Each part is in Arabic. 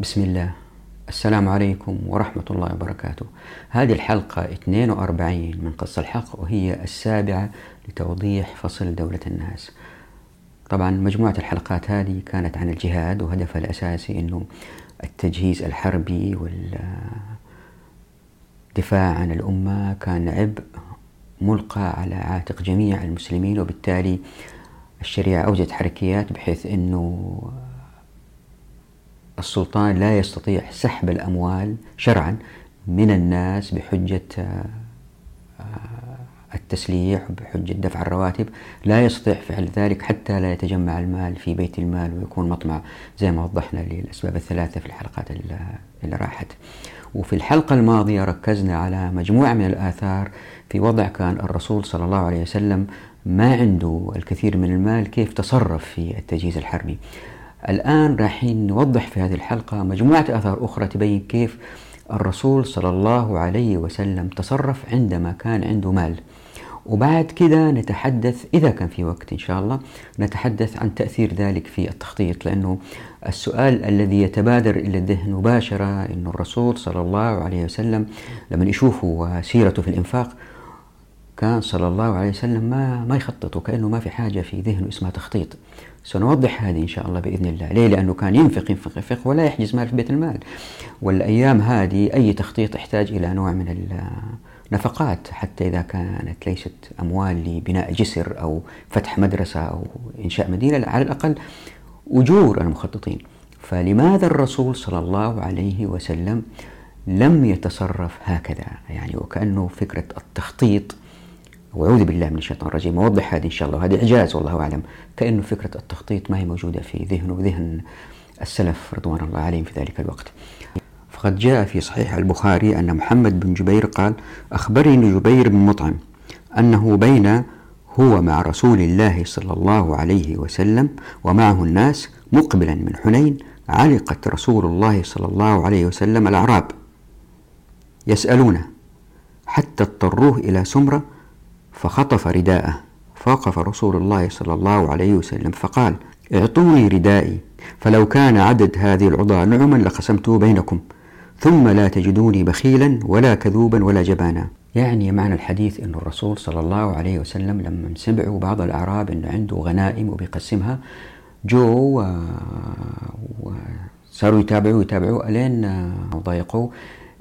بسم الله. السلام عليكم ورحمة الله وبركاته. هذه الحلقة 42 من قصة الحق وهي السابعة لتوضيح فصل دولة الناس. طبعا مجموعة الحلقات هذه كانت عن الجهاد وهدفها الأساسي أنه التجهيز الحربي والدفاع عن الأمة. كان عبء ملقى على عاتق جميع المسلمين وبالتالي الشريعة أوجدت حركيات بحيث أنه السلطان لا يستطيع سحب الأموال شرعا من الناس بحجة آه، التسليح وبحجة دفع الرواتب. لا يستطيع فعل ذلك حتى لا يتجمع المال في بيت المال ويكون مطمع زي ما وضحنا للأسباب الثلاثة في الحلقات اللي راحت. وفي الحلقة الماضية ركزنا على مجموعة من الآثار في وضع كان الرسول صلى الله عليه وسلم ما عنده الكثير من المال كيف تصرف في التجهيز الحربي. الآن رايحين نوضح في هذه الحلقة مجموعة آثار أخرى تبين كيف الرسول صلى الله عليه وسلم تصرف عندما كان عنده مال. وبعد كده نتحدث إذا كان في وقت إن شاء الله نتحدث عن تأثير ذلك في التخطيط لأنه السؤال الذي يتبادر إلى الذهن مباشرة أن الرسول صلى الله عليه وسلم لما يشوفوا سيرته في الإنفاق كان صلى الله عليه وسلم ما ما يخطط وكأنه ما في حاجة في ذهنه اسمها تخطيط. سنوضح هذه إن شاء الله بإذن الله. ليه؟ لأنه كان ينفق ينفق ينفق ولا يحجز مال في بيت المال. والأيام هذه أي تخطيط يحتاج إلى نوع من النفقات حتى إذا كانت ليست أموال لبناء جسر أو فتح مدرسة أو إنشاء مدينة على الأقل أجور المخططين. فلماذا الرسول صلى الله عليه وسلم لم يتصرف هكذا؟ يعني وكأنه فكرة التخطيط وأعوذ بالله من الشيطان الرجيم. أوضح هذه إن شاء الله. هذه إعجاز والله أعلم. كأنه فكرة التخطيط ما هي موجودة في ذهنه وذهن السلف رضوان الله عليهم في ذلك الوقت. فقد جاء في صحيح البخاري أن محمد بن جبير قال أخبرني جبير بن مطعم أنه بين هو مع رسول الله صلى الله عليه وسلم ومعه الناس مقبلا من حنين علقت رسول الله صلى الله عليه وسلم الأعراب يسألونه حتى اضطروه إلى سمرة فخطف رداءه. فوقف رسول الله صلى الله عليه وسلم فقال اعطوني ردائي فلو كان عدد هذه العضاء نعما لقسمته بينكم ثم لا تجدوني بخيلا ولا كذوبا ولا جبانا. يعني معنى الحديث أن الرسول صلى الله عليه وسلم لما سمعوا بعض الأعراب أنه عنده غنائم وبيقسمها جو وصاروا يتابعوا يتابعوا ألين ضايقوه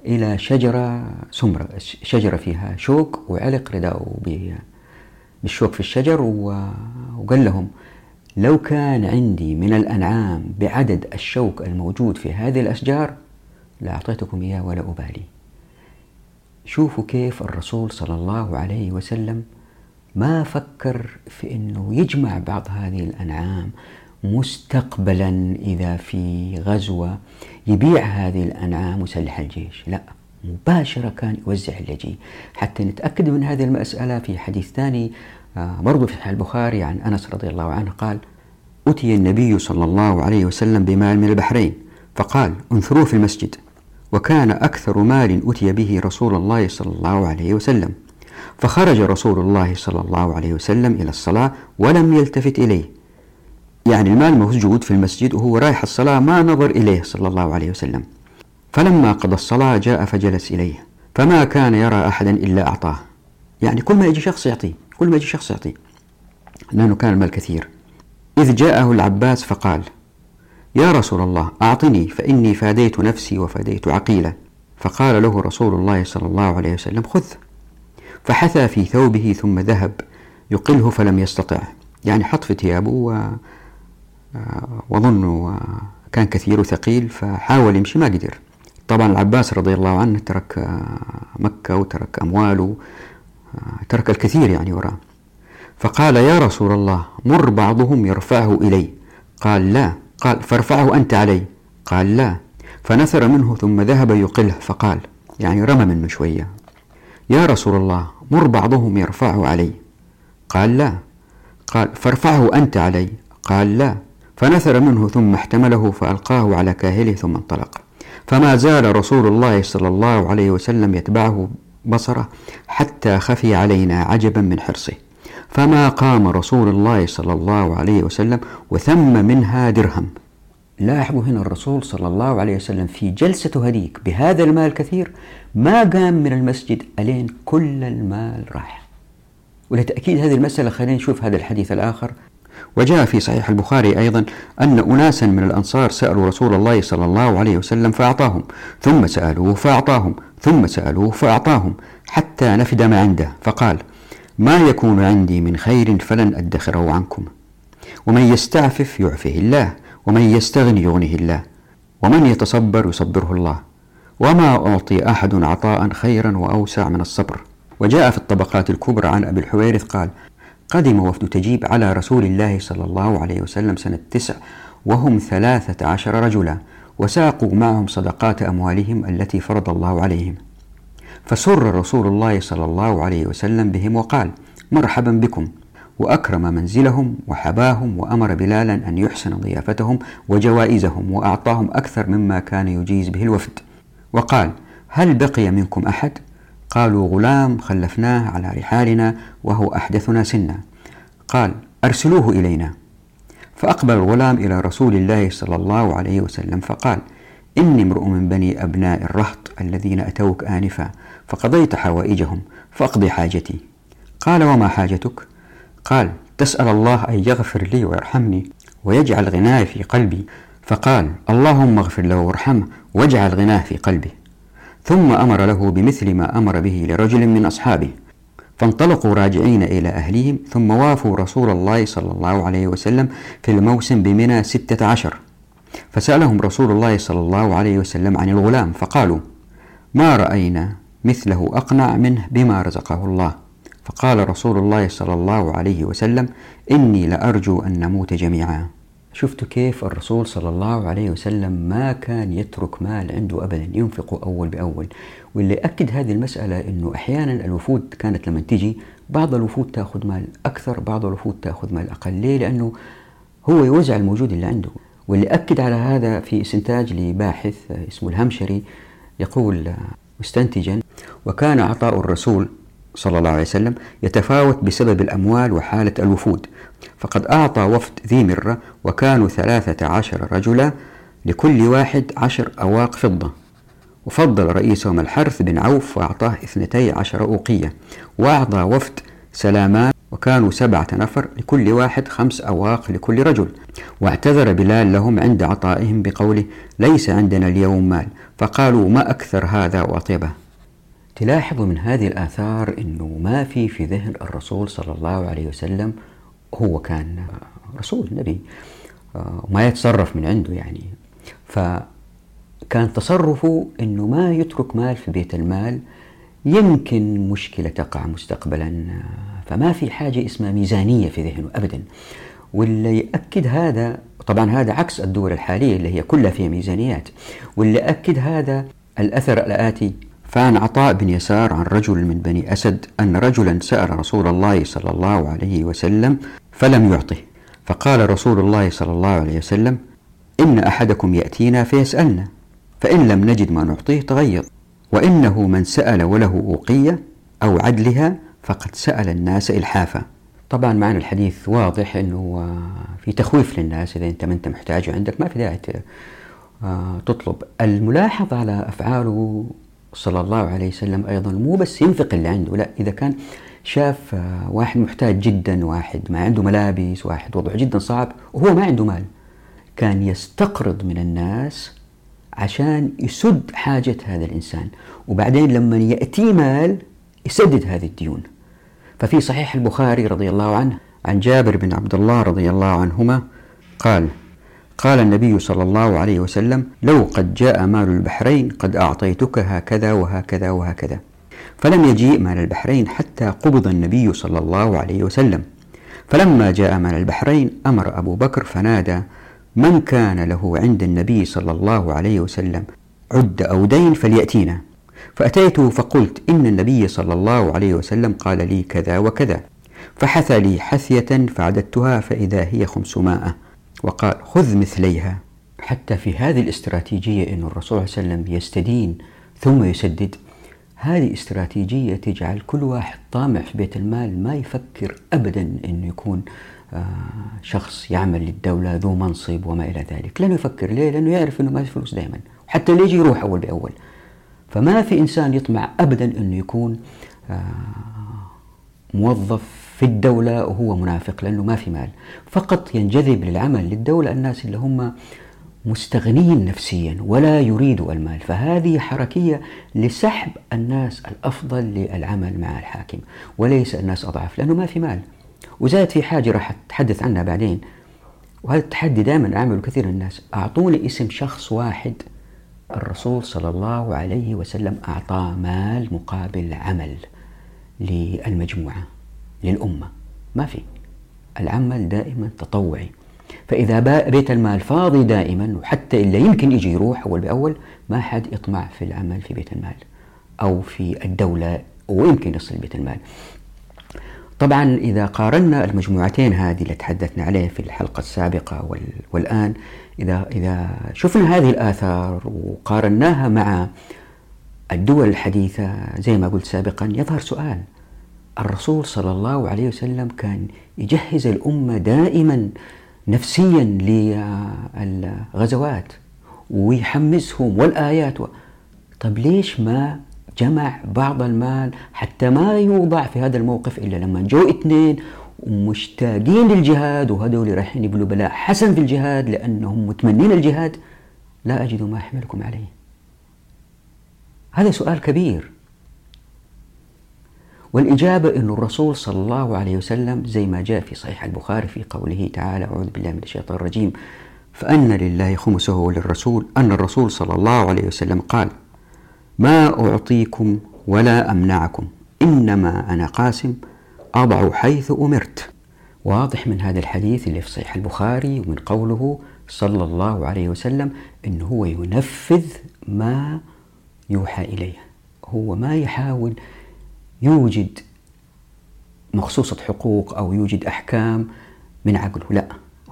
إلى شجرة سمرة شجرة فيها شوك وعلق رداءه بالشوك في الشجر وقال لهم لو كان عندي من الأنعام بعدد الشوك الموجود في هذه الأشجار لأعطيتكم إياه ولا أبالي. شوفوا كيف الرسول صلى الله عليه وسلم ما فكر في أنه يجمع بعض هذه الأنعام مستقبلا إذا في غزوة يبيع هذه الأنعام ويسلح الجيش. لا مباشرة كان يوزع اللجي حتى نتأكد من هذه المسألة في حديث ثاني آه، برضو في صحيح البخاري عن أنس رضي الله عنه قال أتي النبي صلى الله عليه وسلم بمال من البحرين فقال انثروه في المسجد. وكان أكثر مال أتي به رسول الله صلى الله عليه وسلم. فخرج رسول الله صلى الله عليه وسلم إلى الصلاة ولم يلتفت إليه. يعني المال موجود في المسجد وهو رايح الصلاة ما نظر إليه صلى الله عليه وسلم. فلما قضى الصلاة جاء فجلس إليه. فما كان يرى أحدا إلا أعطاه. يعني كل ما يجي شخص يعطيه كل ما يجي شخص يعطيه لأنه كان المال كثير. إذ جاءه العباس فقال يا رسول الله أعطني فإني فاديت نفسي وفاديت عقيلة. فقال له رسول الله صلى الله عليه وسلم خذ. فحثى في ثوبه ثم ذهب يقله فلم يستطع. يعني حط في ثيابه وظنه كان كثير وثقيل فحاول يمشي ما قدر. طبعا العباس رضي الله عنه ترك مكة وترك أمواله ترك الكثير يعني وراه فقال يا رسول الله مر بعضهم يرفعه إلي. قال لا. قال فارفعه أنت علي. قال لا. فنثر منه ثم ذهب يقله فقال يعني رمى منه شوية. يا رسول الله مر بعضهم يرفعه علي. قال لا. قال فارفعه أنت علي. قال لا. فنثر منه ثم احتمله فألقاه على كاهله ثم انطلق. فما زال رسول الله صلى الله عليه وسلم يتبعه بصره حتى خفي علينا عجبا من حرصه. فما قام رسول الله صلى الله عليه وسلم وثم منها درهم. لاحظوا هنا الرسول صلى الله عليه وسلم في جلسته هذيك بهذا المال الكثير ما قام من المسجد ألين كل المال راح. ولتأكيد هذه المسألة خلينا نشوف هذا الحديث الآخر. وجاء في صحيح البخاري أيضا أن أناسا من الأنصار سألوا رسول الله صلى الله عليه وسلم فأعطاهم ثم سألوه فأعطاهم ثم سألوه فأعطاهم حتى نفد ما عنده فقال ما يكون عندي من خير فلن أدخره عنكم. ومن يستعفف يعفه الله ومن يستغني يغنه الله ومن يتصبر يصبره الله. وما أعطي أحد عطاء خيرا وأوسع من الصبر. وجاء في الطبقات الكبرى عن أبي الحويرث قال قدم وفد تجيب على رسول الله صلى الله عليه وسلم سنة تسع وهم ثلاثة عشر رجلا وساقوا معهم صدقات أموالهم التي فرض الله عليهم. فسر رسول الله صلى الله عليه وسلم بهم وقال مرحبا بكم. وأكرم منزلهم وحباهم وأمر بلالا أن يحسن ضيافتهم وجوائزهم وأعطاهم أكثر مما كان يجيز به الوفد. وقال هل بقي منكم أحد؟ قالوا غلام خلفناه على رحالنا وهو أحدثنا سنا. قال أرسلوه إلينا. فأقبل الغلام إلى رسول الله صلى الله عليه وسلم فقال إني امرؤ من بني أبناء الرهط الذين أتوك آنفا فقضيت حوائجهم فأقضي حاجتي. قال وما حاجتك؟ قال تسأل الله أن يغفر لي ويرحمني ويجعل غناي في قلبي. فقال اللهم اغفر له وارحمه واجعل غناه في قلبه. ثم أمر له بمثل ما أمر به لرجل من أصحابه. فانطلقوا راجعين إلى أهليهم ثم وافوا رسول الله صلى الله عليه وسلم في الموسم بمنى ستة عشر. فسألهم رسول الله صلى الله عليه وسلم عن الغلام فقالوا ما رأينا مثله أقنع منه بما رزقه الله. فقال رسول الله صلى الله عليه وسلم إني لأرجو أن نموت جميعا. شفتوا كيف الرسول صلى الله عليه وسلم ما كان يترك مال عنده أبدا ينفقه أول بأول. واللي أكد هذه المسألة أنه أحيانا الوفود كانت لما تجي بعض الوفود تأخذ مال أكثر بعض الوفود تأخذ مال أقل. ليه؟ لأنه هو يوزع الموجود اللي عنده. واللي أكد على هذا في استنتاج لباحث اسمه الهمشري يقول مستنتجا وكان عطاء الرسول صلى الله عليه وسلم يتفاوت بسبب الأموال وحالة الوفود. فقد أعطى وفد ذي مرة وكانوا ثلاثة عشر رجلا لكل واحد عشر أواق فضة. وفضل رئيسهم الحرث بن عوف وأعطاه اثنتي عشر أوقية. وأعطى وفد سلامان وكانوا سبعة نفر لكل واحد خمس أواق لكل رجل. واعتذر بلال لهم عند عطائهم بقوله ليس عندنا اليوم مال فقالوا ما أكثر هذا وأطيبه تلاحظوا من هذه الآثار أنه ما في في ذهن الرسول صلى الله عليه وسلم هو كان رسول نبي وما يتصرف من عنده يعني. فكان تصرفه أنه ما يترك مال في بيت المال يمكن مشكلة تقع مستقبلا فما في حاجة اسمها ميزانية في ذهنه أبدا. واللي يأكد هذا طبعا هذا عكس الدول الحالية اللي هي كلها فيها ميزانيات واللي أكد هذا الأثر الآتي فعن عطاء بن يسار عن رجل من بني أسد أن رجلا سأل رسول الله صلى الله عليه وسلم فلم يعطه. فقال رسول الله صلى الله عليه وسلم إن أحدكم يأتينا فيسألنا فإن لم نجد ما نعطيه تغيظ وإنه من سأل وله أوقية أو عدلها فقد سأل الناس إلحافا. طبعا معنى الحديث واضح أنه في تخويف للناس إذا أنت ما أنت محتاج وعندك ما في داعي آه، تطلب. الملاحظ على أفعاله صلى الله عليه وسلم أيضا مو بس ينفق اللي عنده لا إذا كان شاف آه، واحد محتاج جدا واحد ما عنده ملابس واحد وضعه جدا صعب وهو ما عنده مال كان يستقرض من الناس عشان يسد حاجة هذا الإنسان. وبعدين لما يأتي مال يسدد هذه الديون. ففي صحيح البخاري رضي الله عنه عن جابر بن عبد الله رضي الله عنهما قال قال النبي صلى الله عليه وسلم لو قد جاء مال البحرين قد أعطيتك هكذا وهكذا وهكذا. فلم يجيء مال البحرين حتى قبض النبي صلى الله عليه وسلم. فلما جاء مال البحرين أمر أبو بكر فنادى من كان له عند النبي صلى الله عليه وسلم عد أو دين فليأتينا. فأتيته فقلت إن النبي صلى الله عليه وسلم قال لي كذا وكذا فحث لي حثية فعددتها فإذا هي خمسمائة. وقال خذ مثليها. حتى في هذه الاستراتيجية أن الرسول صلى الله عليه وسلم يستدين ثم يسدد هذه استراتيجية تجعل كل واحد طامع في بيت المال ما يفكر أبدا أنه يكون آه، شخص يعمل للدولة ذو منصب وما إلى ذلك. لن يفكر ليه؟ لأنه يعرف أنه ما في فلوس دائما حتى اللي يجي يروح أول بأول. فما في إنسان يطمع أبدا أنه يكون آه، موظف في الدولة وهو منافق لأنه ما في مال. فقط ينجذب للعمل للدولة الناس اللي هم مستغنين نفسيا ولا يريدوا المال. فهذه حركية لسحب الناس الأفضل للعمل مع الحاكم وليس الناس أضعف لأنه ما في مال. وزاد في حاجة راح أتحدث عنها بعدين وهذا التحدي دائما أعمله كثير من الناس. أعطوني اسم شخص واحد الرسول صلى الله عليه وسلم أعطاه مال مقابل عمل للمجموعة. للأمة. ما في. العمل دائما تطوعي. فإذا بيت المال فاضي دائما وحتى إلا يمكن يجي يروح أول بأول ما حد يطمع في العمل في بيت المال أو في الدولة ويمكن يصل بيت المال. طبعا إذا قارنا المجموعتين هذه اللي تحدثنا عليه في الحلقة السابقة والآن إذا إذا شفنا هذه الآثار وقارناها مع الدول الحديثة زي ما قلت سابقا يظهر سؤال. الرسول صلى الله عليه وسلم كان يجهز الأمة دائما نفسيا للغزوات ويحمسهم والآيات و... طب ليش ما جمع بعض المال حتى ما يوضع في هذا الموقف إلا لما جو اثنين ومشتاقين للجهاد وهذول رايحين يبلوا بلاء حسن في الجهاد لأنهم متمنين الجهاد؟ لا أجد ما أحملكم عليه. هذا سؤال كبير. والإجابة أن الرسول صلى الله عليه وسلم زي ما جاء في صحيح البخاري في قوله تعالى أعوذ بالله من الشيطان الرجيم. فأن لله خمسه وللرسول أن الرسول صلى الله عليه وسلم قال ما أعطيكم ولا أمنعكم إنما أنا قاسم أضع حيث أمرت. واضح من هذا الحديث اللي في صحيح البخاري ومن قوله صلى الله عليه وسلم أنه هو ينفذ ما يوحى إليه هو ما يحاول يوجد مخصوصة حقوق أو يوجد أحكام من عقله. لا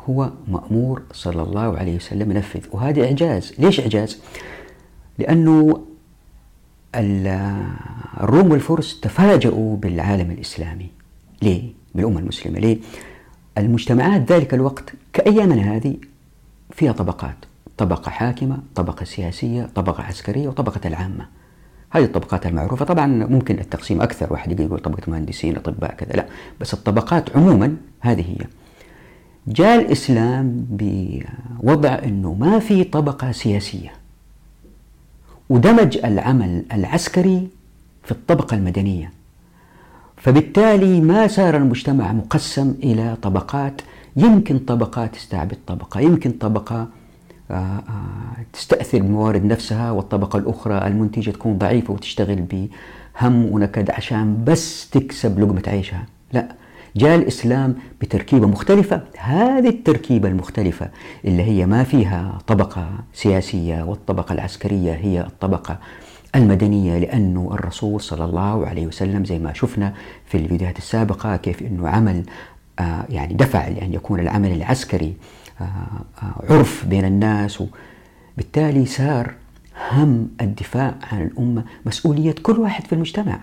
هو مأمور صلى الله عليه وسلم ينفذ. وهذا إعجاز. ليش إعجاز؟ لأنه الروم والفرس تفاجؤوا بالعالم الإسلامي. ليه؟ بالأمة المسلمة. ليه؟ المجتمعات ذلك الوقت كأيامنا هذه فيها طبقات. طبقة حاكمة طبقة سياسية طبقة عسكرية وطبقة العامة. هذه الطبقات المعروفة. طبعا ممكن التقسيم أكثر واحد يقول طبقة مهندسين أطباء كذا. لا بس الطبقات عموما هذه هي. جاء الإسلام بوضع أنه ما في طبقة سياسية ودمج العمل العسكري في الطبقة المدنية. فبالتالي ما صار المجتمع مقسم إلى طبقات. يمكن طبقة تستعبد طبقة يمكن طبقة تستأثر بموارد نفسها والطبقة الأخرى. المنتجة تكون ضعيفة وتشتغل بهم ونكد عشان بس تكسب لقمة عيشها. لا جاء الإسلام بتركيبة مختلفة. هذه التركيبة المختلفة اللي هي ما فيها طبقة سياسية والطبقة العسكرية هي الطبقة المدنية لأنه الرسول صلى الله عليه وسلم زي ما شفنا في الفيديوهات السابقة كيف أنه عمل يعني دفع لأن يكون العمل العسكري آه آه عرف بين الناس وبالتالي صار هم الدفاع عن الأمة مسؤولية كل واحد في المجتمع.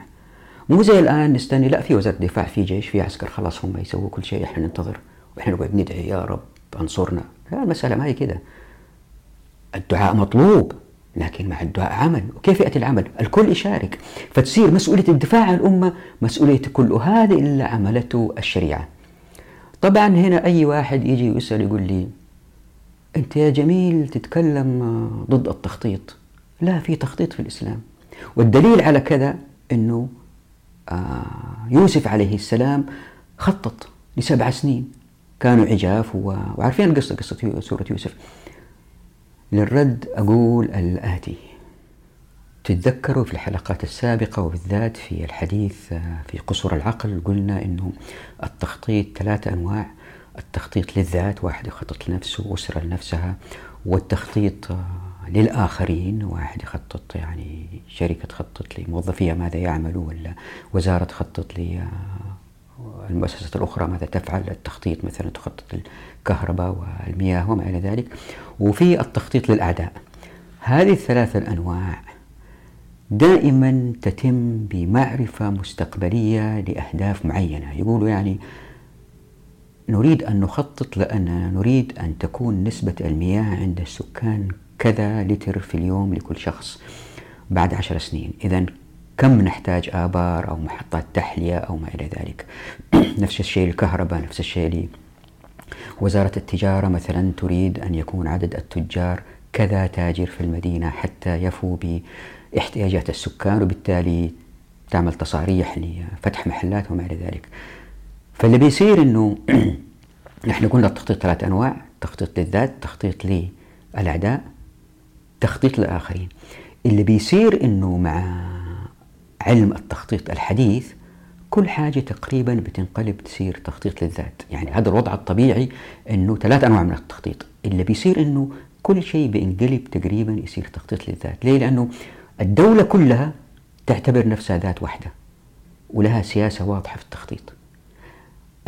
مو زي الآن نستني لا في وزارة دفاع في جيش في عسكر خلاص هم يسووا كل شيء إحنا ننتظر وإحنا نقعد ندعي يا رب أنصرنا. المسألة ما هي كده. الدعاء مطلوب لكن مع الدعاء عمل. وكيف يأتي العمل؟ الكل يشارك. فتصير مسؤولية الدفاع عن الأمة مسؤولية كل هذا اللي عملته الشريعة. طبعا هنا أي واحد يجي ويسأل يقول لي أنت يا جميل تتكلم ضد التخطيط. لا في تخطيط في الإسلام. والدليل على كذا أنه آه، يوسف عليه السلام خطط لسبع سنين. كانوا عجاف وعارفين القصة قصة سورة يوسف. للرد أقول الآتي. تتذكروا في الحلقات السابقة وبالذات في الحديث آه، في قصر العقل قلنا أنه التخطيط ثلاثة أنواع. التخطيط للذات واحد يخطط لنفسه وأسرة لنفسها والتخطيط آه، للآخرين واحد يخطط يعني شركة تخطط لموظفيها ماذا يعملوا ولا وزارة تخطط المؤسسة الأخرى ماذا تفعل. التخطيط مثلا تخطط الكهرباء والمياه وما إلى ذلك. وفي التخطيط للأعداء. هذه الثلاثة الأنواع دائما تتم بمعرفة مستقبلية لأهداف معينة. يقولوا يعني نريد أن نخطط لأننا نريد أن تكون نسبة المياه عند السكان كذا لتر في اليوم لكل شخص بعد عشر سنين. إذا كم نحتاج آبار أو محطات تحلية أو ما إلى ذلك؟ نفس الشيء الكهرباء نفس الشيء وزارة التجارة مثلا تريد أن يكون عدد التجار كذا تاجر في المدينة حتى يفوا باحتياجات السكان وبالتالي تعمل تصاريح لفتح محلات وما إلى ذلك. فاللي بيصير أنه نحن قلنا التخطيط ثلاث أنواع تخطيط للذات تخطيط للأعداء تخطيط للآخرين. اللي بيصير أنه مع علم التخطيط الحديث كل حاجة تقريبا بتنقلب تصير تخطيط للذات. يعني هذا الوضع الطبيعي أنه ثلاث أنواع من التخطيط. اللي بيصير أنه كل شيء بينقلب تقريبا يصير تخطيط للذات. ليه؟ لأنه الدولة كلها تعتبر نفسها ذات واحدة ولها سياسة واضحة في التخطيط.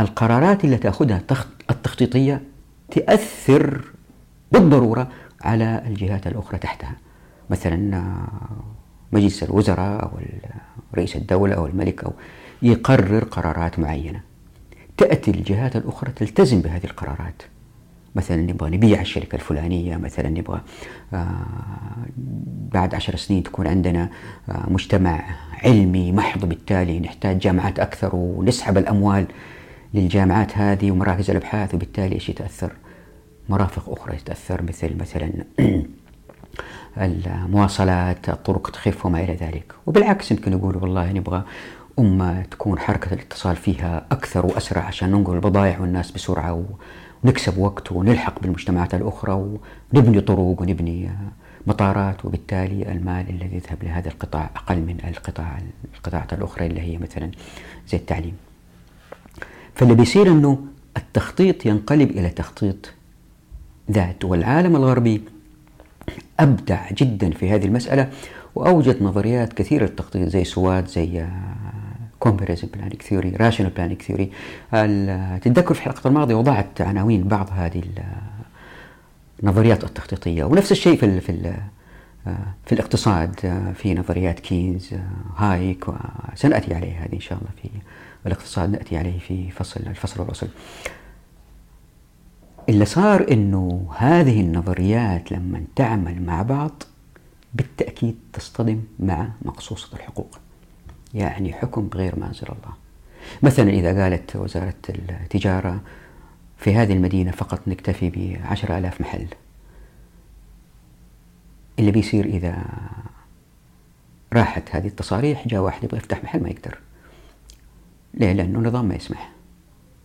القرارات اللي تأخذها التخطيطية تأثر بالضرورة على الجهات الأخرى تحتها. مثلا مجلس الوزراء أو رئيس الدولة أو الملك أو يقرر قرارات معينة. تأتي الجهات الأخرى تلتزم بهذه القرارات. مثلا نبغى نبيع الشركة الفلانية مثلا نبغى آه بعد عشر سنين تكون عندنا آه مجتمع علمي محض بالتالي نحتاج جامعات أكثر ونسحب الأموال للجامعات هذه ومراكز الأبحاث وبالتالي إيش يتأثر؟ مرافق أخرى تتأثر مثل مثلا المواصلات الطرق تخف وما إلى ذلك. وبالعكس يمكن يقولوا والله نبغى أمة تكون حركة الاتصال فيها أكثر وأسرع عشان ننقل البضائع والناس بسرعة ونكسب وقت ونلحق بالمجتمعات الأخرى ونبني طرق ونبني مطارات وبالتالي المال الذي يذهب لهذا القطاع أقل من القطاع القطاعات الأخرى اللي هي مثلا زي التعليم. فاللي بيصير أنه التخطيط ينقلب إلى تخطيط ذات والعالم الغربي أبدع جدا في هذه المسألة وأوجد نظريات كثيرة للتخطيط زي سوات زي comprehensive planning theory rational planning theory. تتذكر في الحلقة الماضية وضعت عناوين بعض هذه النظريات التخطيطية ونفس الشيء في في في الاقتصاد في نظريات كينز هايك وسنأتي عليها هذه إن شاء الله في الاقتصاد نأتي عليه في فصل الفصل الوصل. اللي صار إنه هذه النظريات لما تعمل مع بعض بالتأكيد تصطدم مع مقصوصة الحقوق. يعني حكم غير ما أنزل الله. مثلا إذا قالت وزارة التجارة في هذه المدينة فقط نكتفي بعشر آلاف محل اللي بيصير إذا راحت هذه التصاريح جاء واحد يبغى يفتح محل ما يقدر. ليه؟ لأنه النظام ما يسمح.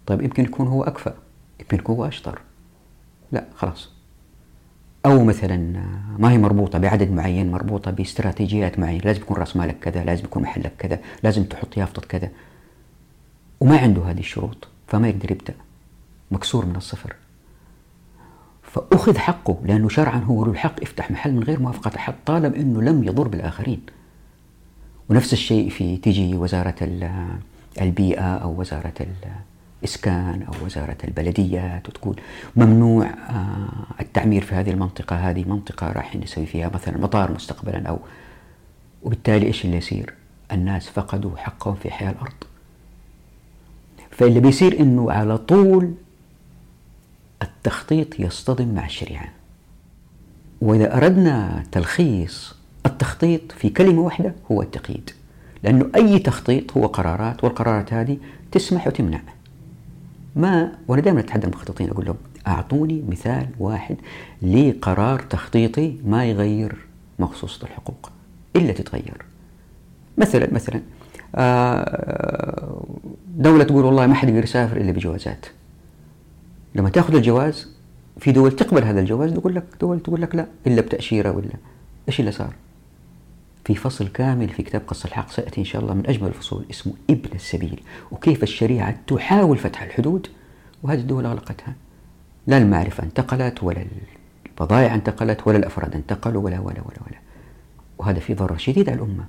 طيب يمكن يكون هو أكفأ يمكن يكون هو أشطر. لا خلاص. أو مثلا ما هي مربوطة بعدد معين مربوطة باستراتيجيات معينة لازم يكون رأس مالك كذا لازم يكون محلك كذا لازم تحط يافطة كذا. وما عنده هذه الشروط فما يقدر يبدأ. مكسور من الصفر. فأخذ حقه لأنه شرعا هو له الحق يفتح محل من غير موافقة أحد طالما أنه لم يضر بالآخرين. ونفس الشيء في تجي وزارة البيئة أو وزارة إسكان أو وزارة البلديات وتقول ممنوع آه، التعمير في هذه المنطقة. هذه منطقة راح نسوي فيها مثلا مطار مستقبلا أو وبالتالي إيش اللي يصير؟ الناس فقدوا حقهم في حياة الأرض. فاللي بيصير إنه على طول التخطيط يصطدم مع الشريعة. وإذا أردنا تلخيص التخطيط في كلمة واحدة هو التقييد. لأنه أي تخطيط هو قرارات والقرارات هذه تسمح وتمنع. ما وأنا دائما أتحدى المخططين أقول لهم أعطوني مثال واحد لقرار تخطيطي ما يغير مخصوصة الحقوق إلا تتغير مثلا مثلا آه، دولة تقول والله ما حد يقدر يسافر إلا بجوازات لما تأخذ الجواز في دول تقبل هذا الجواز تقول لك دول تقول لك لا إلا بتأشيرة ولا إيش اللي صار؟ في فصل كامل في كتاب قص الحق سيأتي إن شاء الله من أجمل الفصول اسمه ابن السبيل. وكيف الشريعة تحاول فتح الحدود؟ وهذه الدول أغلقتها. لا المعرفة انتقلت ولا البضائع انتقلت ولا الأفراد انتقلوا ولا ولا ولا ولا. وهذا في ضرر شديد على الأمة.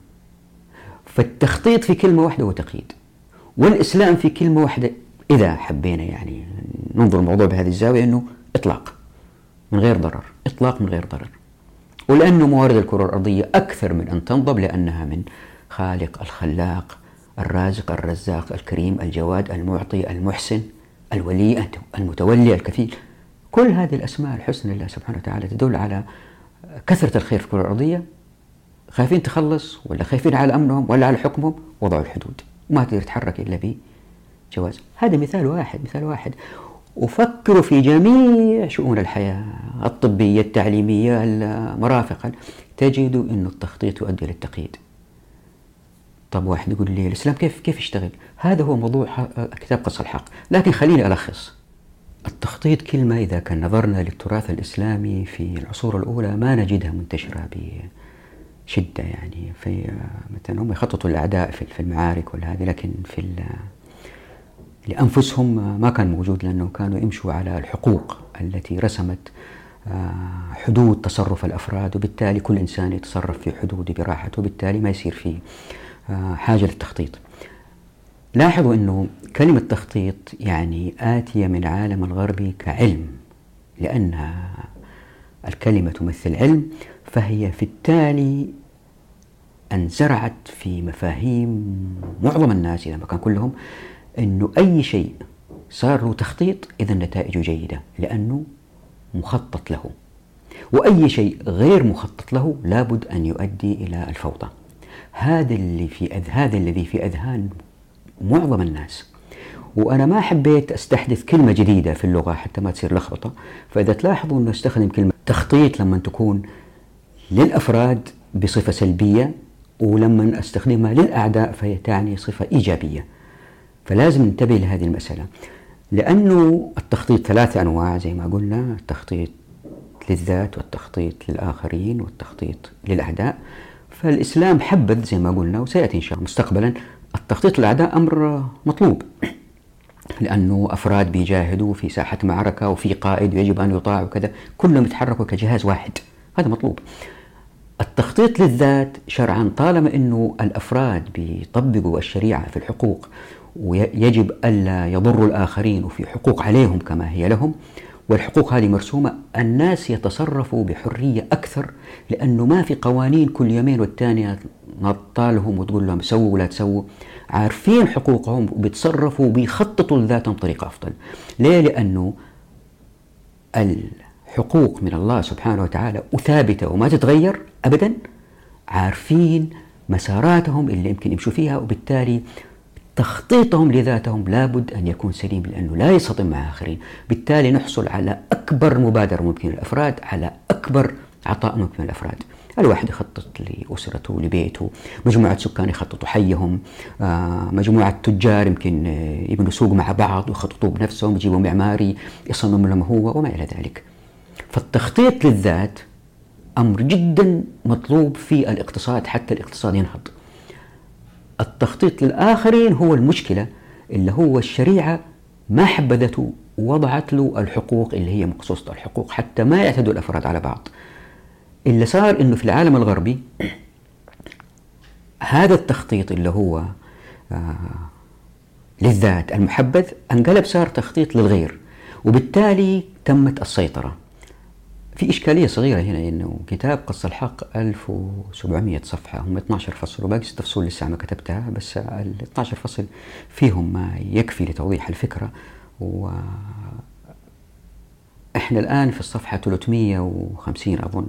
فالتخطيط في كلمة واحدة هو تقييد. والإسلام في كلمة واحدة إذا حبينا يعني ننظر الموضوع بهذه الزاوية أنه إطلاق. من غير ضرر. إطلاق من غير ضرر. ولأن موارد الكرة الأرضية أكثر من أن تنضب لأنها من خالق الخلاق الرازق الرزاق الكريم الجواد المعطي المحسن الولي المتولي الكفيل كل هذه الأسماء الحسنى لله سبحانه وتعالى تدل على كثرة الخير في الكرة الأرضية. خايفين تخلص ولا خايفين على أمنهم ولا على حكمهم؟ وضعوا الحدود. ما تقدر تتحرك إلا بجواز. هذا مثال واحد مثال واحد. وفكروا في جميع شؤون الحياة الطبية التعليمية المرافقة. تجدوا أن التخطيط يؤدي للتقييد طب واحد يقول لي الإسلام كيف كيف يشتغل؟ هذا هو موضوع كتاب قص الحق. لكن خليني ألخص. التخطيط كلمة إذا كان نظرنا للتراث الإسلامي في العصور الأولى ما نجدها منتشرة بشدة يعني. في مثلا هم يخططوا الأعداء في المعارك ولا هذه لكن في لأنفسهم ما كان موجود لأنه كانوا يمشوا على الحقوق التي رسمت آه، حدود تصرف الأفراد وبالتالي كل إنسان يتصرف في حدوده براحته وبالتالي ما يصير في آه، حاجة للتخطيط. لاحظوا أنه كلمة تخطيط يعني آتية من العالم الغربي كعلم لأنها الكلمة تمثل علم فهي في التالي انزرعت في مفاهيم معظم الناس إذا ما كان كلهم أنه أي شيء صار له تخطيط إذا نتائجه جيدة لأنه مخطط له. وأي شيء غير مخطط له لابد أن يؤدي إلى الفوضى. هذا اللي في أذ... هذا الذي في أذهان معظم الناس. وأنا ما حبيت أستحدث كلمة جديدة في اللغة حتى ما تصير لخبطة. فإذا تلاحظوا أنه أستخدم كلمة تخطيط لما تكون للأفراد بصفة سلبية ولما أستخدمها للأعداء فهي تعني صفة إيجابية. فلازم ننتبه لهذه المسألة. لأنه التخطيط ثلاثة أنواع زي ما قلنا التخطيط للذات والتخطيط للآخرين والتخطيط للأعداء. فالإسلام حبذ زي ما قلنا وسيأتي إن شاء الله مستقبلا التخطيط للأعداء أمر مطلوب. لأنه أفراد بيجاهدوا في ساحة معركة وفي قائد يجب أن يطاع وكذا كلهم يتحركوا كجهاز واحد. هذا مطلوب. التخطيط للذات شرعا طالما أنه الأفراد بيطبقوا الشريعة في الحقوق ويجب ألا يضروا الآخرين وفي حقوق عليهم كما هي لهم. والحقوق هذه مرسومة. الناس يتصرفوا بحرية أكثر لأنه ما في قوانين كل يومين والتانية نطالهم وتقول لهم سووا ولا تسووا. عارفين حقوقهم وبيتصرفوا وبيخططوا لذاتهم بطريقة أفضل. ليه؟ لأنه الحقوق من الله سبحانه وتعالى وثابتة وما تتغير أبدا. عارفين مساراتهم اللي يمكن يمشوا فيها وبالتالي تخطيطهم لذاتهم لابد أن يكون سليم لأنه لا يصطدم مع آخرين. بالتالي نحصل على أكبر مبادرة ممكن للأفراد على أكبر عطاء ممكن للأفراد الواحد يخطط لأسرته لبيته مجموعة سكان يخططوا حيهم آه، مجموعة تجار يمكن يبنوا سوق مع بعض ويخططوا بنفسهم يجيبوا معماري يصمم لهم هو وما إلى ذلك. فالتخطيط للذات أمر جدا مطلوب في الاقتصاد حتى الاقتصاد ينهض. التخطيط للآخرين هو المشكلة اللي هو الشريعة ما حبذته ووضعت له الحقوق اللي هي مقصوصة الحقوق حتى ما يعتدوا الأفراد على بعض. اللي صار إنه في العالم الغربي هذا التخطيط اللي هو آه للذات المحبذ انقلب صار تخطيط للغير وبالتالي تمت السيطرة. في إشكالية صغيرة هنا إنه كتاب قص الحق 1700 صفحة هم 12 فصل وباقي ست فصول لسه ما كتبتها بس ال 12 فصل فيهم ما يكفي لتوضيح الفكرة. و إحنا الآن في الصفحة 350 أظن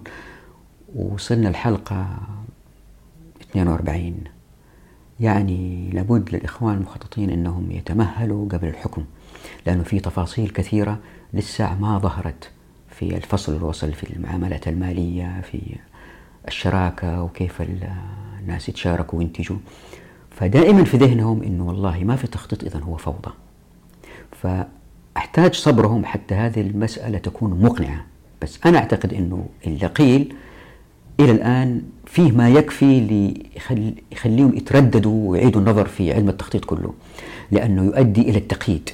وصلنا الحلقة 42 يعني لابد للإخوان المخططين أنهم يتمهلوا قبل الحكم لأنه في تفاصيل كثيرة لسه ما ظهرت. في الفصل الوصل في المعاملات المالية في الشراكة وكيف الناس يتشاركوا وينتجوا. فدائما في ذهنهم إنه والله ما في تخطيط اذا هو فوضى. فأحتاج صبرهم حتى هذه المسألة تكون مقنعة. بس أنا أعتقد أنه اللي قيل إلى الآن فيه ما يكفي ليخليهم يترددوا ويعيدوا النظر في علم التخطيط كله لأنه يؤدي إلى التقييد.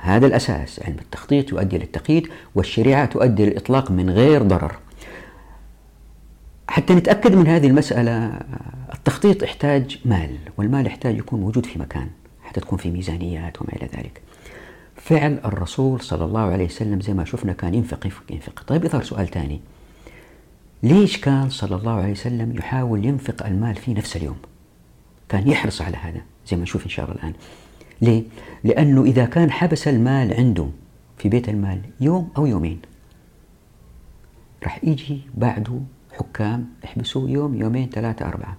هذا الأساس. علم التخطيط يؤدي إلى التقييد والشريعة تؤدي للإطلاق من غير ضرر. حتى نتأكد من هذه المسألة التخطيط يحتاج مال والمال يحتاج يكون موجود في مكان حتى تكون في ميزانيات وما إلى ذلك. فعل الرسول صلى الله عليه وسلم زي ما شفنا كان ينفق ينفق ينفق. طيب يظهر سؤال ثاني. ليش كان صلى الله عليه وسلم يحاول ينفق المال في نفس اليوم؟ كان يحرص على هذا زي ما نشوف إن شاء الله الآن. ليه؟ لأنه إذا كان حبس المال عنده في بيت المال يوم أو يومين راح يجي بعده حكام يحبسوه يوم يومين ثلاثة أربعة.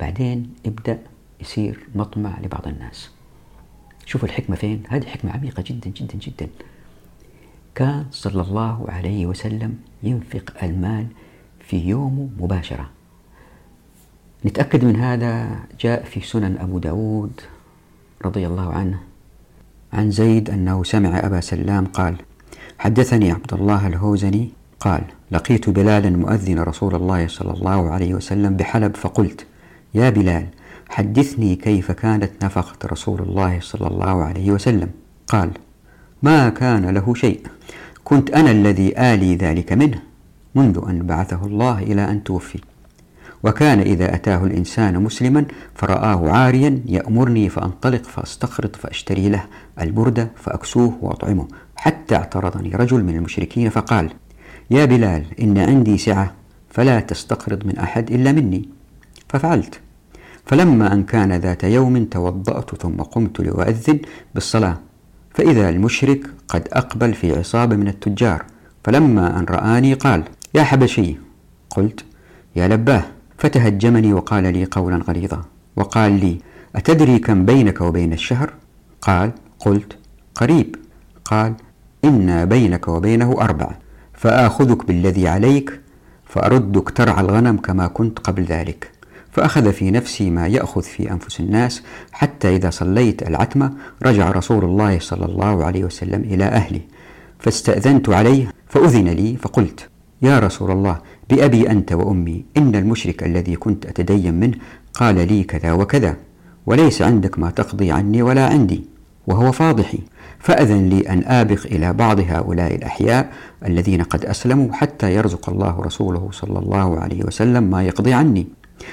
بعدين يبدأ يصير مطمع لبعض الناس. شوفوا الحكمة فين؟ هذه حكمة عميقة جدا جدا جدا. كان صلى الله عليه وسلم ينفق المال في يومه مباشرة. نتأكد من هذا؟ جاء في سنن أبو داود رضي الله عنه. عن زيد أنه سمع أبا سلام قال حدثني عبد الله الهوزني قال لقيت بلالا مؤذن رسول الله صلى الله عليه وسلم بحلب فقلت يا بلال حدثني كيف كانت نفقة رسول الله صلى الله عليه وسلم؟ قال ما كان له شيء كنت أنا الذي آلي ذلك منه منذ أن بعثه الله إلى أن توفي. وكان إذا أتاه الإنسان مسلما فرآه عاريا يأمرني فأنطلق فأستخرط فأشتري له البردة فأكسوه وأطعمه. حتى اعترضني رجل من المشركين فقال يا بلال إن عندي سعة فلا تستقرض من أحد إلا مني. ففعلت. فلما أن كان ذات يوم توضأت ثم قمت لأؤذن بالصلاة. فإذا المشرك قد أقبل في عصابة من التجار. فلما أن رآني قال يا حبشي. قلت يا لباه. فتهجمني وقال لي قولا غليظا وقال لي أتدري كم بينك وبين الشهر؟ قال قلت قريب قال إن بينك وبينه أربع فآخذك بالذي عليك فأردك ترعى الغنم كما كنت قبل ذلك فأخذ في نفسي ما يأخذ في أنفس الناس حتى إذا صليت العتمة رجع رسول الله صلى الله عليه وسلم إلى أهلي فاستأذنت عليه فأذن لي فقلت يا رسول الله بأبي أنت وأمي إن المشرك الذي كنت أتدين منه قال لي كذا وكذا وليس عندك ما تقضي عني ولا عندي وهو فاضحي. فأذن لي أن آبق إلى بعض هؤلاء الأحياء الذين قد أسلموا حتى يرزق الله رسوله صلى الله عليه وسلم ما يقضي عني.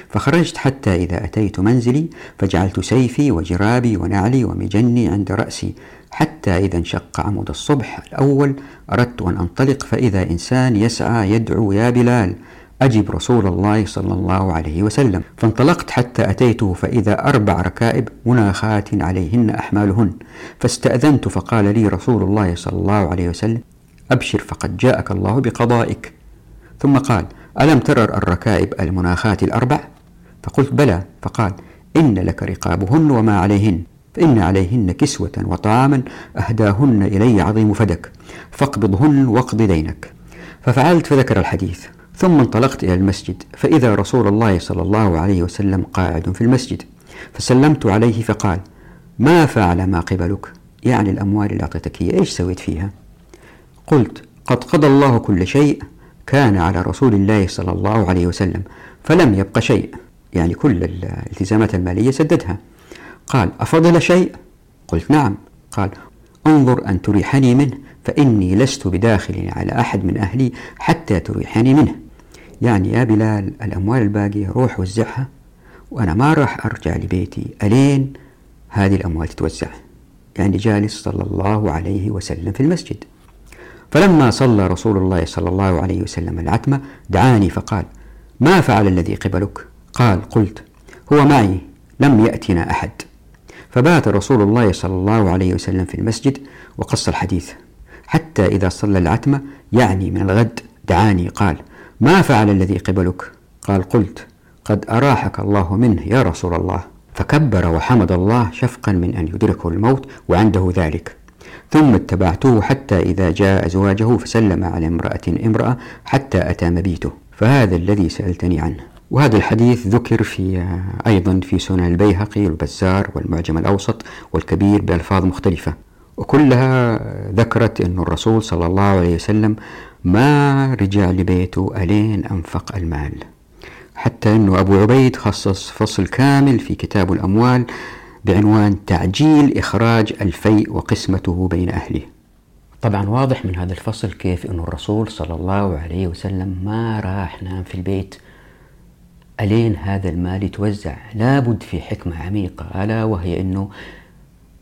فخرجت حتى إذا أتيت منزلي فجعلت سيفي وجرابي ونعلي ومجني عند رأسي حتى إذا انشق عمود الصبح الأول أردت أن أنطلق فإذا إنسان يسعى يدعو يا بلال أجب رسول الله صلى الله عليه وسلم. فانطلقت حتى أتيته فإذا أربع ركائب مناخات عليهن أحمالهن. فاستأذنت فقال لي رسول الله صلى الله عليه وسلم أبشر فقد جاءك الله بقضائك. ثم قال ألم ترى الركائب المناخات الأربع؟ فقلت بلى. فقال إن لك رقابهن وما عليهن. فإن عليهن كسوة وطعاما أهداهن إلي عظيم فدك فاقبضهن واقض دينك. ففعلت فذكر الحديث ثم انطلقت إلى المسجد فإذا رسول الله صلى الله عليه وسلم قاعد في المسجد فسلمت عليه فقال ما فعل ما قبلك؟ يعني الأموال اللي أعطيتك هي إيش سويت فيها؟ قلت قد قضى الله كل شيء كان على رسول الله صلى الله عليه وسلم فلم يبق شيء. يعني كل الالتزامات المالية سددها. قال أفضل شيء؟ قلت نعم. قال انظر أن تريحني منه فإني لست بداخل على أحد من أهلي حتى تريحني منه. يعني يا بلال الأموال الباقية روح وزعها وأنا ما راح أرجع لبيتي ألين هذه الأموال تتوزع. يعني جالس صلى الله عليه وسلم في المسجد. فلما صلى رسول الله صلى الله عليه وسلم العتمة دعاني فقال ما فعل الذي قبلك؟ قال قلت هو معي لم يأتنا أحد. فبات رسول الله صلى الله عليه وسلم في المسجد وقص الحديث. حتى إذا صلى العتمة يعني من الغد دعاني قال ما فعل الذي قبلك؟ قال قلت قد أراحك الله منه يا رسول الله. فكبر وحمد الله شفقا من أن يدركه الموت وعنده ذلك. ثم اتبعته حتى إذا جاء أزواجه فسلم على امرأة امرأة حتى أتى مبيته. فهذا الذي سألتني عنه. وهذا الحديث ذكر في أيضا في سنن البيهقي والبزار والمعجم الأوسط والكبير بألفاظ مختلفة وكلها ذكرت أن الرسول صلى الله عليه وسلم ما رجع لبيته ألين أنفق المال حتى أنه أبو عبيد خصص فصل كامل في كتاب الأموال بعنوان تعجيل إخراج الفيء وقسمته بين أهله طبعا واضح من هذا الفصل كيف أن الرسول صلى الله عليه وسلم ما راح نام في البيت ألين هذا المال يتوزع؟ لابد في حكمة عميقة ألا وهي أنه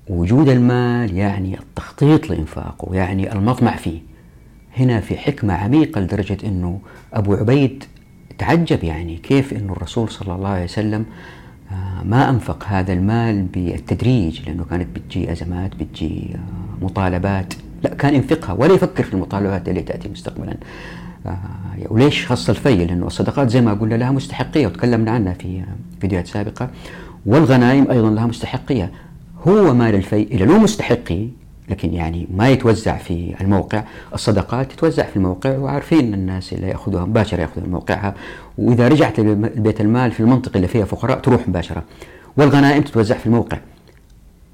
وجود المال يعني التخطيط لإنفاقه يعني المطمع فيه. هنا في حكمة عميقة لدرجة أنه أبو عبيد تعجب يعني كيف أنه الرسول صلى الله عليه وسلم آه، ما أنفق هذا المال بالتدريج لأنه كانت بتجي أزمات بتجي آه، مطالبات. لا كان ينفقها ولا يفكر في المطالبات اللي تأتي مستقبلا. وليش خص الفي لأنه الصدقات زي ما قلنا لها مستحقية وتكلمنا عنها في فيديوهات سابقة. والغنائم أيضا لها مستحقية. هو مال الفي إلى له مستحقي لكن يعني ما يتوزع في الموقع. الصدقات تتوزع في الموقع وعارفين الناس اللي يأخذوها مباشرة يأخذوا من موقعها وإذا رجعت لبيت المال في المنطقة اللي فيها فقراء تروح مباشرة. والغنائم تتوزع في الموقع.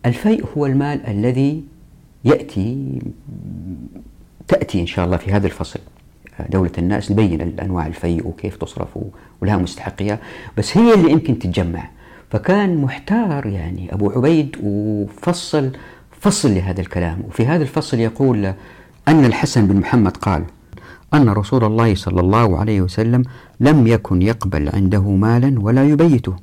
الفيء هو المال الذي يأتي تأتي إن شاء الله في هذا الفصل. دولة الناس تبين أنواع الفيء وكيف تصرف ولها مستحقية. بس هي اللي يمكن تتجمع. فكان محتار يعني أبو عبيد وفصل فصل لهذا الكلام. وفي هذا الفصل يقول أن الحسن بن محمد قال أن رسول الله صلى الله عليه وسلم لم يكن يقبل عنده مالا ولا يبيته.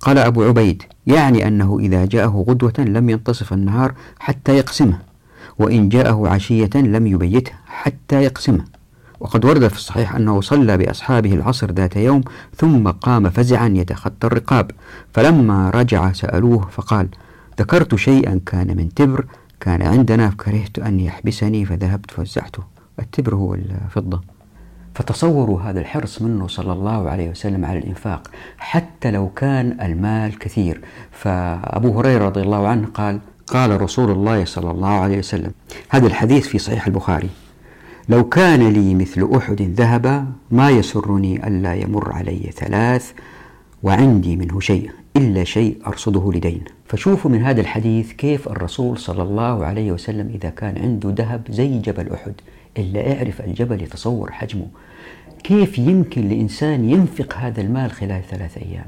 قال أبو عبيد يعني أنه إذا جاءه غدوة لم ينتصف النهار حتى يقسمه وإن جاءه عشية لم يبيته حتى يقسمه. وقد ورد في الصحيح أنه صلى بأصحابه العصر ذات يوم ثم قام فزعا يتخطى الرقاب. فلما رجع سألوه فقال ذكرت شيئا كان من تبر؟ كان عندنا فكرهت أن يحبسني فذهبت فوزعته. التبر هو الفضة. فتصوروا هذا الحرص منه صلى الله عليه وسلم على الإنفاق حتى لو كان المال كثير. فأبو هريرة رضي الله عنه قال قال رسول الله صلى الله عليه وسلم. هذا الحديث في صحيح البخاري. لو كان لي مثل أحد ذهب ما يسرني ألا يمر علي ثلاث وعندي منه شيء إلا شيء أرصده لدين. فشوفوا من هذا الحديث كيف الرسول صلى الله عليه وسلم إذا كان عنده ذهب زي جبل أحد إلا اعرف الجبل يتصور حجمه. كيف يمكن لإنسان ينفق هذا المال خلال ثلاث أيام؟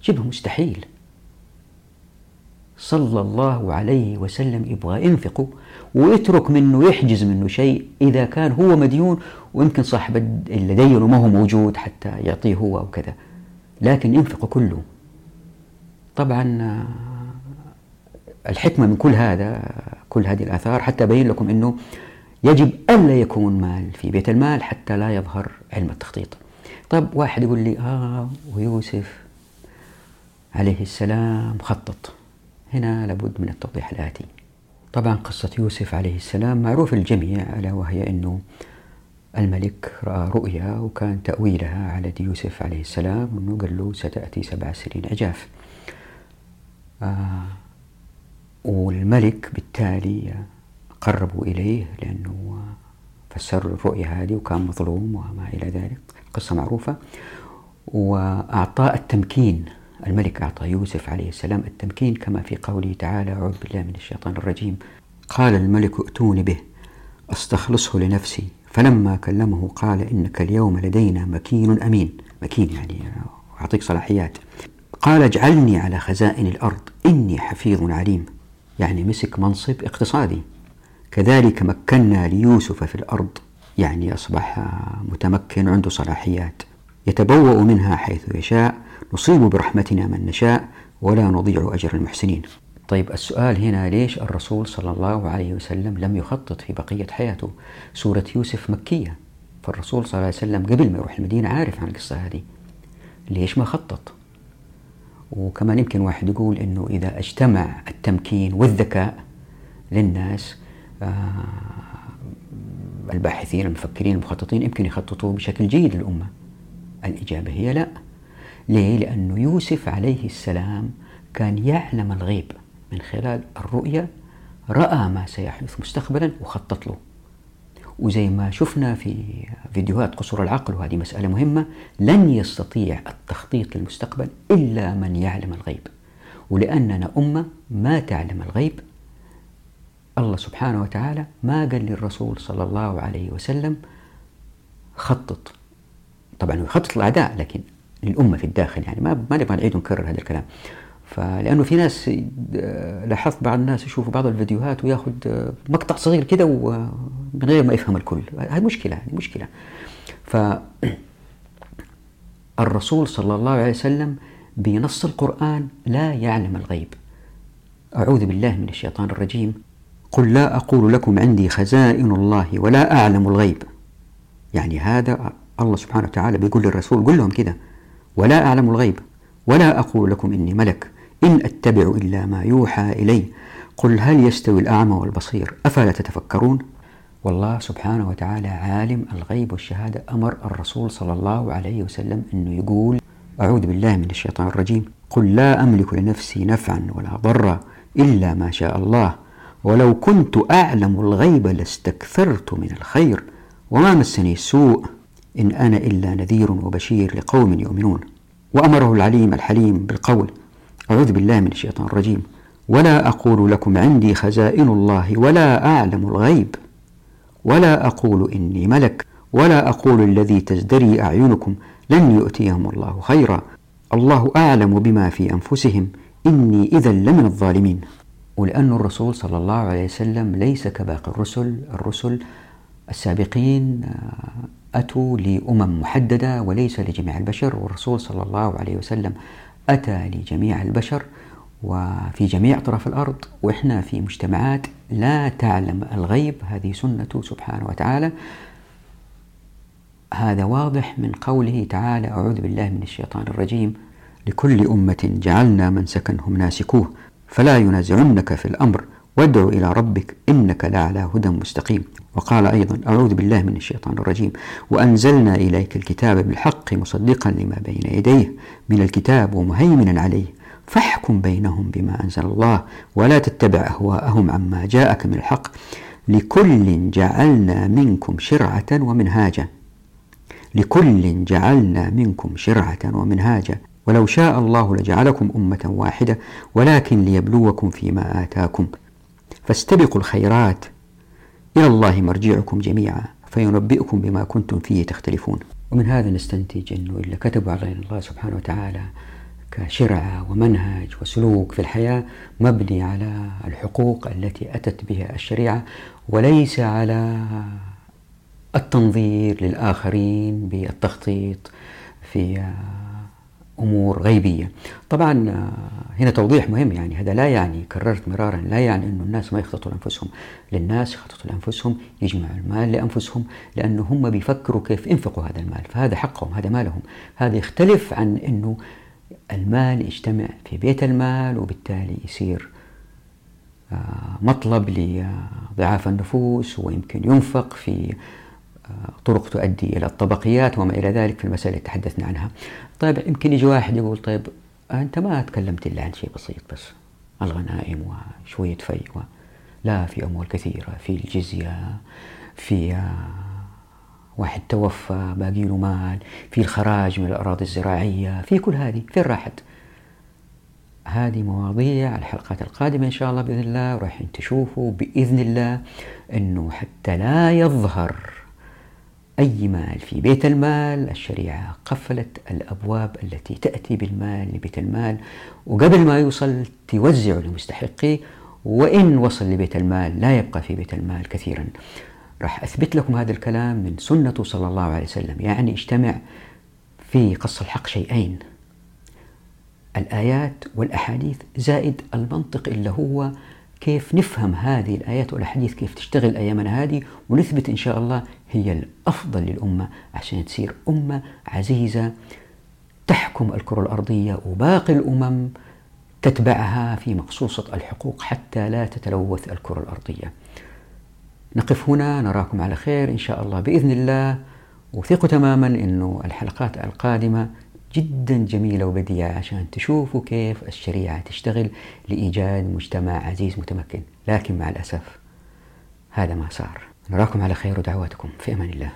شبه مستحيل. صلى الله عليه وسلم يبغى ينفقه. ويترك منه يحجز منه شيء إذا كان هو مديون ويمكن صاحب اللي دينه ما هو موجود حتى يعطيه هو أو كذا. لكن ينفق كله. طبعا الحكمة من كل هذا كل هذه الآثار حتى أبين لكم أنه يجب ألا يكون مال في بيت المال حتى لا يظهر علم التخطيط. طب واحد يقول لي آه ويوسف عليه السلام خطط. هنا لابد من التوضيح الآتي. طبعا قصة يوسف عليه السلام معروف الجميع ألا وهي أنه الملك رأى رؤيا وكان تأويلها على يوسف عليه السلام أنه قال له ستأتي سبع سنين عجاف آه والملك بالتالي قربوا إليه لأنه فسر الرؤيا هذه وكان مظلوم وما إلى ذلك. قصة معروفة. وأعطاه التمكين الملك أعطى يوسف عليه السلام التمكين كما في قوله تعالى أعوذ بالله من الشيطان الرجيم. قال الملك ائتوني به أستخلصه لنفسي. فلما كلمه قال إنك اليوم لدينا مكين أمين. مكين يعني أعطيك صلاحيات. قال اجعلني على خزائن الأرض إني حفيظ عليم. يعني مسك منصب اقتصادي. كذلك مكنا ليوسف في الأرض. يعني أصبح متمكن عنده صلاحيات. يتبوأ منها حيث يشاء. نصيب برحمتنا من نشاء ولا نضيع أجر المحسنين. طيب السؤال هنا ليش الرسول صلى الله عليه وسلم لم يخطط في بقية حياته؟ سورة يوسف مكية. فالرسول صلى الله عليه وسلم قبل ما يروح المدينة عارف عن القصة هذه. ليش ما خطط؟ وكمان يمكن واحد يقول إنه إذا اجتمع التمكين والذكاء للناس آه الباحثين المفكرين المخططين يمكن يخططوا بشكل جيد للأمة. الإجابة هي لا. ليه؟ لأنه يوسف عليه السلام كان يعلم الغيب من خلال الرؤيا رأى ما سيحدث مستقبلا وخطط له. وزي ما شفنا في فيديوهات قصور العقل وهذه مسألة مهمة لن يستطيع التخطيط للمستقبل إلا من يعلم الغيب. ولأننا أمة ما تعلم الغيب الله سبحانه وتعالى ما قال للرسول صلى الله عليه وسلم خطط. طبعا يخطط الأعداء لكن للأمة في الداخل يعني. ما ما نبغى نعيد ونكرر هذا الكلام. فلانه في ناس لاحظت بعض الناس يشوفوا بعض الفيديوهات وياخذ مقطع صغير كده ومن غير ما يفهم الكل. هذه مشكلة هذه مشكلة. ف الرسول صلى الله عليه وسلم بنص القرآن لا يعلم الغيب. أعوذ بالله من الشيطان الرجيم. قل لا أقول لكم عندي خزائن الله ولا أعلم الغيب. يعني هذا الله سبحانه وتعالى بيقول للرسول قل لهم كده. ولا أعلم الغيب ولا أقول لكم إني ملك إن أتبع إلا ما يوحى إلي. قل هل يستوي الأعمى والبصير؟ أفلا تتفكرون؟ والله سبحانه وتعالى عالم الغيب والشهادة. أمر الرسول صلى الله عليه وسلم أنه يقول أعوذ بالله من الشيطان الرجيم. قل لا أملك لنفسي نفعا ولا ضرا إلا ما شاء الله. ولو كنت أعلم الغيب لاستكثرت من الخير. وما مسني السوء إن أنا إلا نذير وبشير لقوم يؤمنون. وأمره العليم الحليم بالقول أعوذ بالله من الشيطان الرجيم. ولا أقول لكم عندي خزائن الله ولا أعلم الغيب. ولا أقول إني ملك. ولا أقول الذي تزدري أعينكم. لن يؤتيهم الله خيرا. الله أعلم بما في أنفسهم. إني إذا لمن الظالمين. ولأن الرسول صلى الله عليه وسلم ليس كباقي الرسل. الرسل السابقين آه، أتوا لأمم محددة وليس لجميع البشر. والرسول صلى الله عليه وسلم أتى لجميع البشر وفي جميع أطراف الأرض وإحنا في مجتمعات لا تعلم الغيب. هذه سنته سبحانه وتعالى. هذا واضح من قوله تعالى أعوذ بالله من الشيطان الرجيم. لكل أمة جعلنا منسكا هم ناسكوه فلا ينازعنك في الأمر. وادع إلى ربك إنك لعلى هدى مستقيم. وقال أيضا أعوذ بالله من الشيطان الرجيم. وأنزلنا إليك الكتاب بالحق مصدقا لما بين يديه من الكتاب ومهيمنا عليه. فاحكم بينهم بما أنزل الله ولا تتبع أهواءهم عما جاءك من الحق. لكل جعلنا منكم شرعة ومنهاجا. لكل جعلنا منكم شرعة ومنهاجا. ولو شاء الله لجعلكم أمة واحدة ولكن ليبلوكم فيما آتاكم. فاستبقوا الخيرات. إلى الله مرجعكم جميعا فينبئكم بما كنتم فيه تختلفون. ومن هذا نستنتج أنه إلا كتب علينا الله سبحانه وتعالى كشرعة ومنهج وسلوك في الحياة مبني على الحقوق التي أتت بها الشريعة وليس على التنظير للآخرين بالتخطيط في أمور غيبية. طبعا آه، هنا توضيح مهم يعني هذا لا يعني كررت مرارا لا يعني أن الناس ما يخططوا لأنفسهم. للناس يخططوا لأنفسهم يجمعوا المال لأنفسهم لأنه هم بيفكروا كيف ينفقوا هذا المال. فهذا حقهم هذا مالهم. هذا يختلف عن أنه المال يجتمع في بيت المال وبالتالي يصير آه، مطلب لضعاف النفوس ويمكن ينفق في طرق تؤدي إلى الطبقيات وما إلى ذلك في المسألة اللي تحدثنا عنها. طيب يمكن يجي واحد يقول طيب أنت ما تكلمت إلا عن شيء بسيط بس الغنائم وشوية في لا في أمور كثيرة في الجزية في واحد توفى باقي له مال في الخراج من الأراضي الزراعية في كل هذه فين راحت؟ هذه مواضيع الحلقات القادمة إن شاء الله بإذن الله راح تشوفوا بإذن الله أنه حتى لا يظهر. أي مال في بيت المال الشريعة قفلت الأبواب التي تأتي بالمال لبيت المال وقبل ما يوصل توزع لمستحقيه وإن وصل لبيت المال لا يبقى في بيت المال كثيرا. راح أثبت لكم هذا الكلام من سنته صلى الله عليه وسلم. يعني اجتمع في قص الحق شيئين. الآيات والأحاديث زائد المنطق اللي هو كيف نفهم هذه الآيات والأحاديث كيف تشتغل أيامنا هذه. ونثبت إن شاء الله هي الأفضل للأمة عشان تصير أمة عزيزة تحكم الكرة الأرضية وباقي الأمم تتبعها في مقصوصة الحقوق حتى لا تتلوث الكرة الأرضية. نقف هنا نراكم على خير إن شاء الله بإذن الله. وثقوا تماما أنه الحلقات القادمة جدا جميلة وبديعة عشان تشوفوا كيف الشريعة تشتغل لإيجاد مجتمع عزيز متمكن لكن مع الأسف هذا ما صار. نراكم على خير ودعواتكم. في أمان الله.